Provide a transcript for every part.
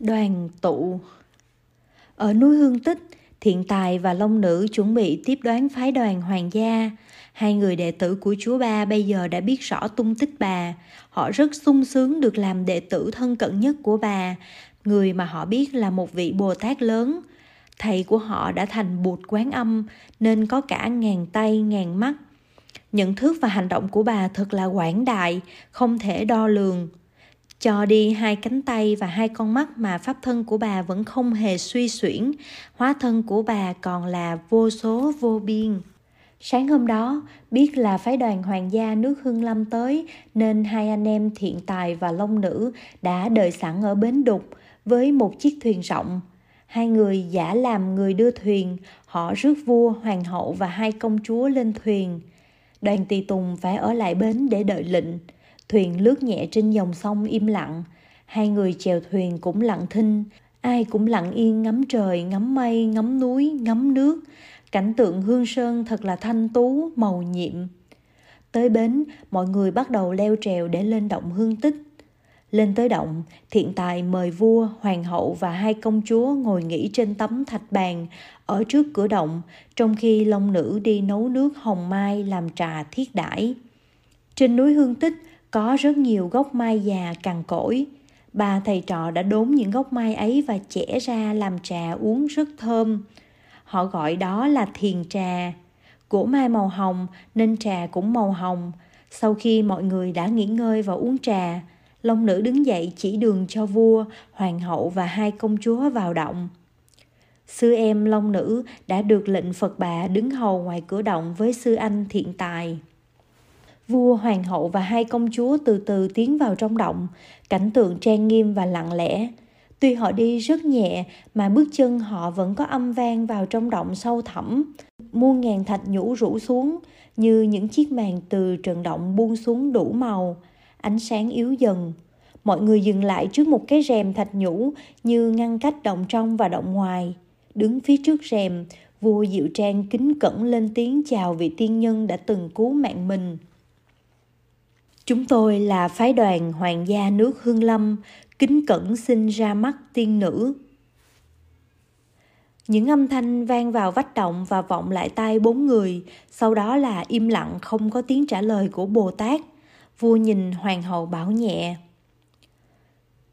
đoàn tụ. Ở núi hương tích, thiện tài và long nữ chuẩn bị tiếp đoán phái đoàn hoàng gia. Hai người đệ tử của chúa ba bây giờ đã biết rõ tung tích bà. Họ rất sung sướng được làm đệ tử thân cận nhất của bà, người mà họ biết là một vị bồ tát lớn. Thầy của họ đã thành bụt quán âm, nên có cả ngàn tay, ngàn mắt. Nhận thức và hành động của bà thật là quảng đại, không thể đo lường cho đi hai cánh tay và hai con mắt mà pháp thân của bà vẫn không hề suy xuyển. Hóa thân của bà còn là vô số vô biên. Sáng hôm đó, biết là phái đoàn hoàng gia nước hương lâm tới, nên hai anh em thiện tài và long nữ đã đợi sẵn ở bến đục với một chiếc thuyền rộng. Hai người giả làm người đưa thuyền, họ rước vua, hoàng hậu và hai công chúa lên thuyền. Đoàn tỳ tùng phải ở lại bến để đợi lệnh thuyền lướt nhẹ trên dòng sông im lặng. Hai người chèo thuyền cũng lặng thinh. Ai cũng lặng yên ngắm trời, ngắm mây, ngắm núi, ngắm nước. Cảnh tượng hương sơn thật là thanh tú, màu nhiệm. Tới bến, mọi người bắt đầu leo trèo để lên động hương tích. Lên tới động, thiện tài mời vua, hoàng hậu và hai công chúa ngồi nghỉ trên tấm thạch bàn ở trước cửa động, trong khi long nữ đi nấu nước hồng mai làm trà thiết đãi. Trên núi hương tích có rất nhiều gốc mai già cằn cỗi. Ba thầy trò đã đốn những gốc mai ấy và chẻ ra làm trà uống rất thơm. Họ gọi đó là thiền trà. Của mai màu hồng, nên trà cũng màu hồng. Sau khi mọi người đã nghỉ ngơi và uống trà, long nữ đứng dậy chỉ đường cho vua, hoàng hậu và hai công chúa vào động. Sư em long nữ đã được lệnh phật bà đứng hầu ngoài cửa động với sư anh thiện tài vua, hoàng hậu và hai công chúa từ từ tiến vào trong động. Cảnh tượng trang nghiêm và lặng lẽ. Tuy họ đi rất nhẹ, mà bước chân họ vẫn có âm vang vào trong động sâu thẳm. Muôn ngàn thạch nhũ rủ xuống, như những chiếc màn từ trận động buông xuống đủ màu. Ánh sáng yếu dần. Mọi người dừng lại trước một cái rèm thạch nhũ như ngăn cách động trong và động ngoài. Đứng phía trước rèm, vua diệu trang kính cẩn lên tiếng chào vị tiên nhân đã từng cứu mạng mình. Chúng tôi là phái đoàn hoàng gia nước Hương Lâm, kính cẩn xin ra mắt tiên nữ. Những âm thanh vang vào vách động và vọng lại tai bốn người, sau đó là im lặng không có tiếng trả lời của Bồ Tát. Vua nhìn hoàng hậu bảo nhẹ.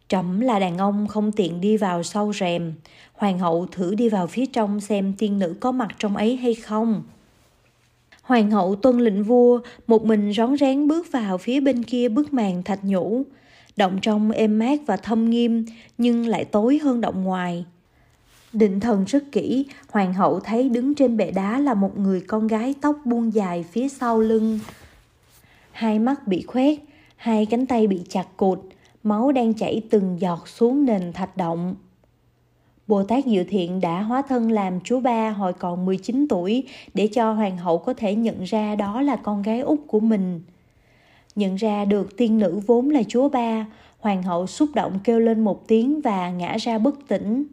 Trẫm là đàn ông không tiện đi vào sau rèm. Hoàng hậu thử đi vào phía trong xem tiên nữ có mặt trong ấy hay không. Hoàng hậu tuân lệnh vua, một mình rón rén bước vào phía bên kia bức màn thạch nhũ. Động trong êm mát và thâm nghiêm, nhưng lại tối hơn động ngoài. Định thần rất kỹ, hoàng hậu thấy đứng trên bệ đá là một người con gái tóc buông dài phía sau lưng. Hai mắt bị khoét, hai cánh tay bị chặt cụt, máu đang chảy từng giọt xuống nền thạch động. Bồ Tát Diệu Thiện đã hóa thân làm chú ba hồi còn 19 tuổi để cho hoàng hậu có thể nhận ra đó là con gái út của mình. Nhận ra được tiên nữ vốn là chúa ba, hoàng hậu xúc động kêu lên một tiếng và ngã ra bất tỉnh.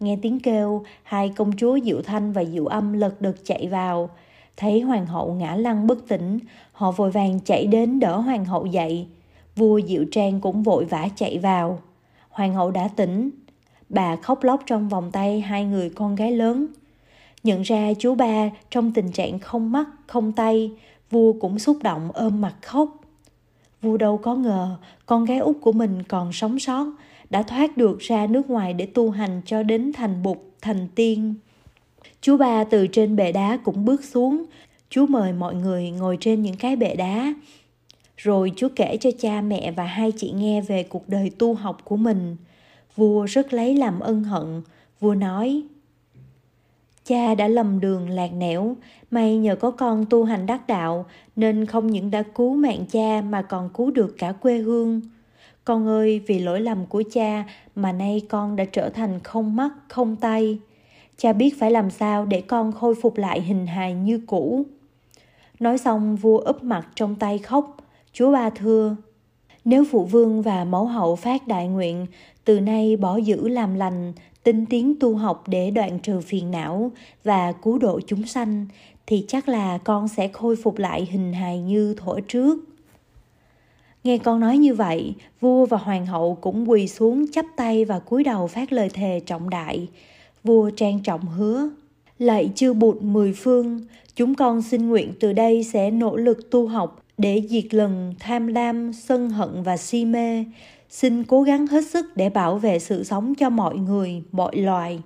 Nghe tiếng kêu, hai công chúa Diệu Thanh và Diệu Âm lật đật chạy vào. Thấy hoàng hậu ngã lăn bất tỉnh, họ vội vàng chạy đến đỡ hoàng hậu dậy. Vua Diệu Trang cũng vội vã chạy vào. Hoàng hậu đã tỉnh, Bà khóc lóc trong vòng tay hai người con gái lớn. Nhận ra chú ba trong tình trạng không mắt, không tay, vua cũng xúc động ôm mặt khóc. Vua đâu có ngờ con gái út của mình còn sống sót, đã thoát được ra nước ngoài để tu hành cho đến thành bục, thành tiên. Chú ba từ trên bệ đá cũng bước xuống, chú mời mọi người ngồi trên những cái bệ đá. Rồi chú kể cho cha mẹ và hai chị nghe về cuộc đời tu học của mình. Vua rất lấy làm ân hận, vua nói Cha đã lầm đường lạc nẻo, may nhờ có con tu hành đắc đạo nên không những đã cứu mạng cha mà còn cứu được cả quê hương. Con ơi, vì lỗi lầm của cha mà nay con đã trở thành không mắt, không tay. Cha biết phải làm sao để con khôi phục lại hình hài như cũ. Nói xong vua úp mặt trong tay khóc, chúa ba thưa. Nếu phụ vương và mẫu hậu phát đại nguyện từ nay bỏ giữ làm lành tinh tiến tu học để đoạn trừ phiền não và cứu độ chúng sanh thì chắc là con sẽ khôi phục lại hình hài như thuở trước Nghe con nói như vậy, vua và hoàng hậu cũng quỳ xuống chắp tay và cúi đầu phát lời thề trọng đại. Vua trang trọng hứa, lạy chư bụt mười phương, chúng con xin nguyện từ đây sẽ nỗ lực tu học để diệt lần tham lam, sân hận và si mê. Xin cố gắng hết sức để bảo vệ sự sống cho mọi người, mọi loài.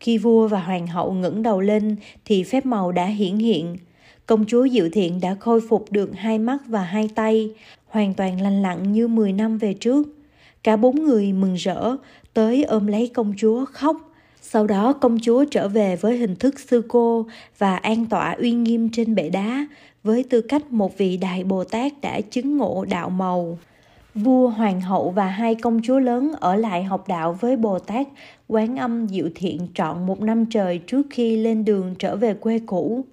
Khi vua và hoàng hậu ngẩng đầu lên thì phép màu đã hiển hiện. Công chúa Diệu Thiện đã khôi phục được hai mắt và hai tay, hoàn toàn lành lặn như 10 năm về trước. Cả bốn người mừng rỡ, tới ôm lấy công chúa khóc. Sau đó công chúa trở về với hình thức sư cô và an tọa uy nghiêm trên bệ đá với tư cách một vị đại Bồ Tát đã chứng ngộ đạo màu. Vua, hoàng hậu và hai công chúa lớn ở lại học đạo với Bồ Tát Quán Âm Diệu Thiện trọn một năm trời trước khi lên đường trở về quê cũ.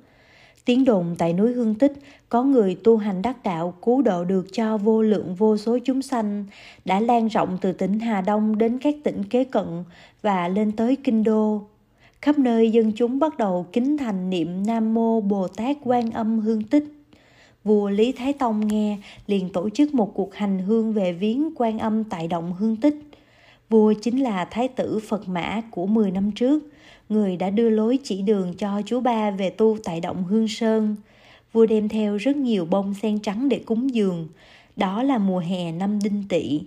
Tiếng đồn tại núi Hương Tích có người tu hành đắc đạo cứu độ được cho vô lượng vô số chúng sanh đã lan rộng từ tỉnh Hà Đông đến các tỉnh kế cận và lên tới Kinh Đô. Khắp nơi dân chúng bắt đầu kính thành niệm Nam Mô Bồ Tát Quan Âm Hương Tích. Vua Lý Thái Tông nghe liền tổ chức một cuộc hành hương về viếng Quan Âm tại động Hương Tích. Vua chính là Thái tử Phật Mã của 10 năm trước, người đã đưa lối chỉ đường cho chú ba về tu tại động Hương Sơn. Vua đem theo rất nhiều bông sen trắng để cúng dường. Đó là mùa hè năm Đinh Tỵ.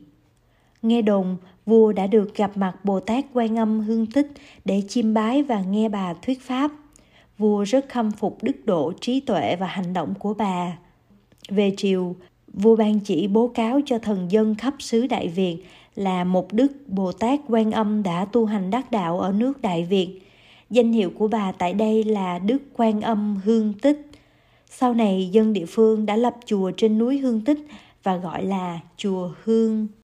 Nghe đồn, vua đã được gặp mặt Bồ Tát Quan Âm Hương Tích để chiêm bái và nghe bà thuyết pháp. Vua rất khâm phục đức độ, trí tuệ và hành động của bà. Về triều, vua ban chỉ bố cáo cho thần dân khắp xứ Đại Việt là một đức Bồ Tát Quan Âm đã tu hành đắc đạo ở nước Đại Việt. Danh hiệu của bà tại đây là Đức Quan Âm Hương Tích. Sau này dân địa phương đã lập chùa trên núi Hương Tích và gọi là chùa Hương.